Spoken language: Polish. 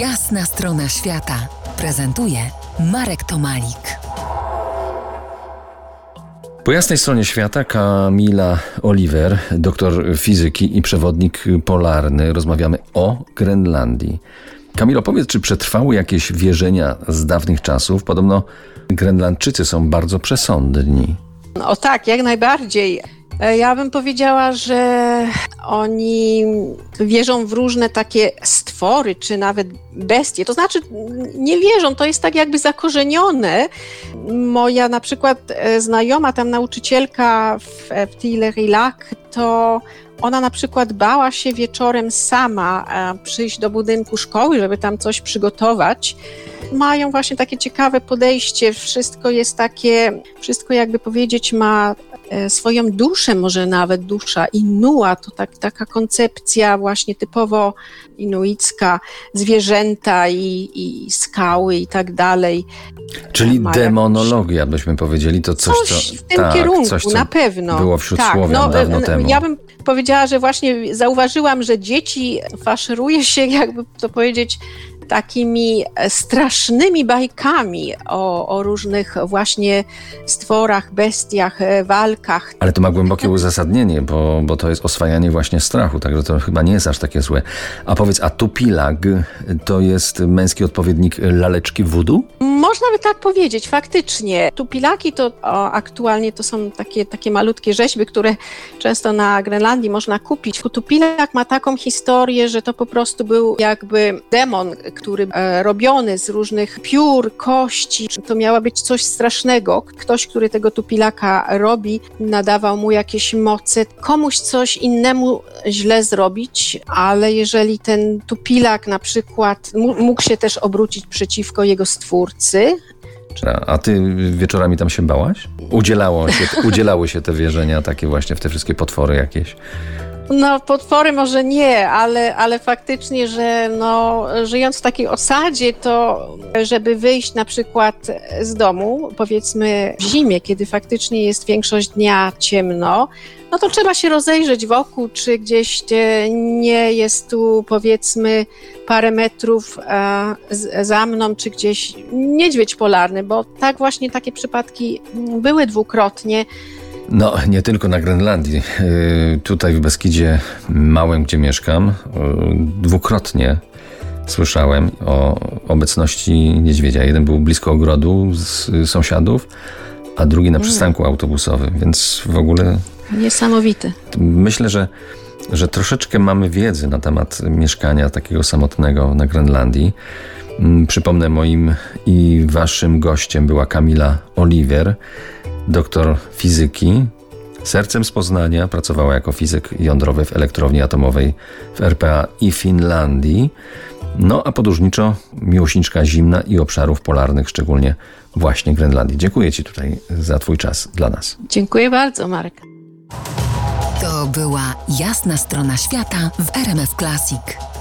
Jasna strona świata prezentuje Marek Tomalik. Po jasnej stronie świata Kamila Oliver, doktor fizyki i przewodnik polarny. Rozmawiamy o Grenlandii. Kamilo, powiedz, czy przetrwały jakieś wierzenia z dawnych czasów? Podobno Grenlandczycy są bardzo przesądni. O tak, jak najbardziej. E, Ja bym powiedziała, że oni wierzą w różne takie stwory, czy nawet bestie. To znaczy, nie wierzą, to jest tak jakby zakorzenione. Moja na przykład e, znajoma, tam nauczycielka w, w Tillerilac, to ona na przykład bała się wieczorem sama e, przyjść do budynku szkoły, żeby tam coś przygotować. Mają właśnie takie ciekawe podejście, wszystko jest takie, wszystko jakby powiedzieć ma e, swoją duszę, może nawet dusza Inua, to tak, taka koncepcja właśnie typowo inuicka, zwierzęta i, i skały i tak dalej. Czyli Ma demonologia, byśmy powiedzieli, to coś, Coś co... w tym tak, kierunku, coś, co na pewno. było wśród tak, Słowian dawno e, temu. Ja bym powiedziała, że właśnie zauważyłam, że dzieci faszeruje się, jakby to powiedzieć, takimi e, strasznymi bajkami o, o różnych właśnie stworach, bestiach, e, walkach. Ale to ma głębokie uzasadnienie, bo, bo to jest oswajanie właśnie strachu, także to chyba nie jest aż takie złe. A powiedz, a tupilag to jest męski odpowiednik laleczki wudu? Można by tak powiedzieć, faktycznie. Tupilaki to o, aktualnie to są takie, takie malutkie rzeźby, które często na Grenlandii można kupić. Tupilak ma taką historię, że to po prostu był jakby demon, który e, robiony z różnych piór, kości. To miało być coś strasznego. Ktoś, który tego tupilaka robi, nadawał mu jakieś moce. Komuś coś innemu źle zrobić, ale jeżeli ten tupilak na przykład mógł się też obrócić przeciwko jego stwórcy, a ty wieczorami tam się bałaś? Udzielało się, udzielały się te wierzenia takie właśnie w te wszystkie potwory jakieś. No, potwory może nie, ale, ale faktycznie, że no, żyjąc w takiej osadzie, to żeby wyjść na przykład z domu, powiedzmy w zimie, kiedy faktycznie jest większość dnia ciemno, no to trzeba się rozejrzeć wokół, czy gdzieś e, nie jest tu powiedzmy parę metrów e, za mną, czy gdzieś niedźwiedź polarny, bo tak właśnie takie przypadki były dwukrotnie. No, nie tylko na Grenlandii. Yy, Tutaj w Beskidzie Małym, gdzie mieszkam, yy, dwukrotnie słyszałem o obecności niedźwiedzia. Jeden był blisko ogrodu z y, sąsiadów, a drugi na przystanku autobusowym, więc w ogóle Niesamowite. myślę, że, że troszeczkę mamy wiedzy na temat mieszkania takiego samotnego na Grenlandii. Mm, Przypomnę, moim i waszym gościem była Kamila Oliver, doktor fizyki. Sercem z Poznania pracowała jako fizyk jądrowy w elektrowni atomowej w RPA i Finlandii. No a podróżniczo miłośniczka zimna i obszarów polarnych, szczególnie właśnie Grenlandii. Dziękuję Ci tutaj za Twój czas dla nas. Dziękuję bardzo, Marek. To była Jasna strona świata w RMF Classic.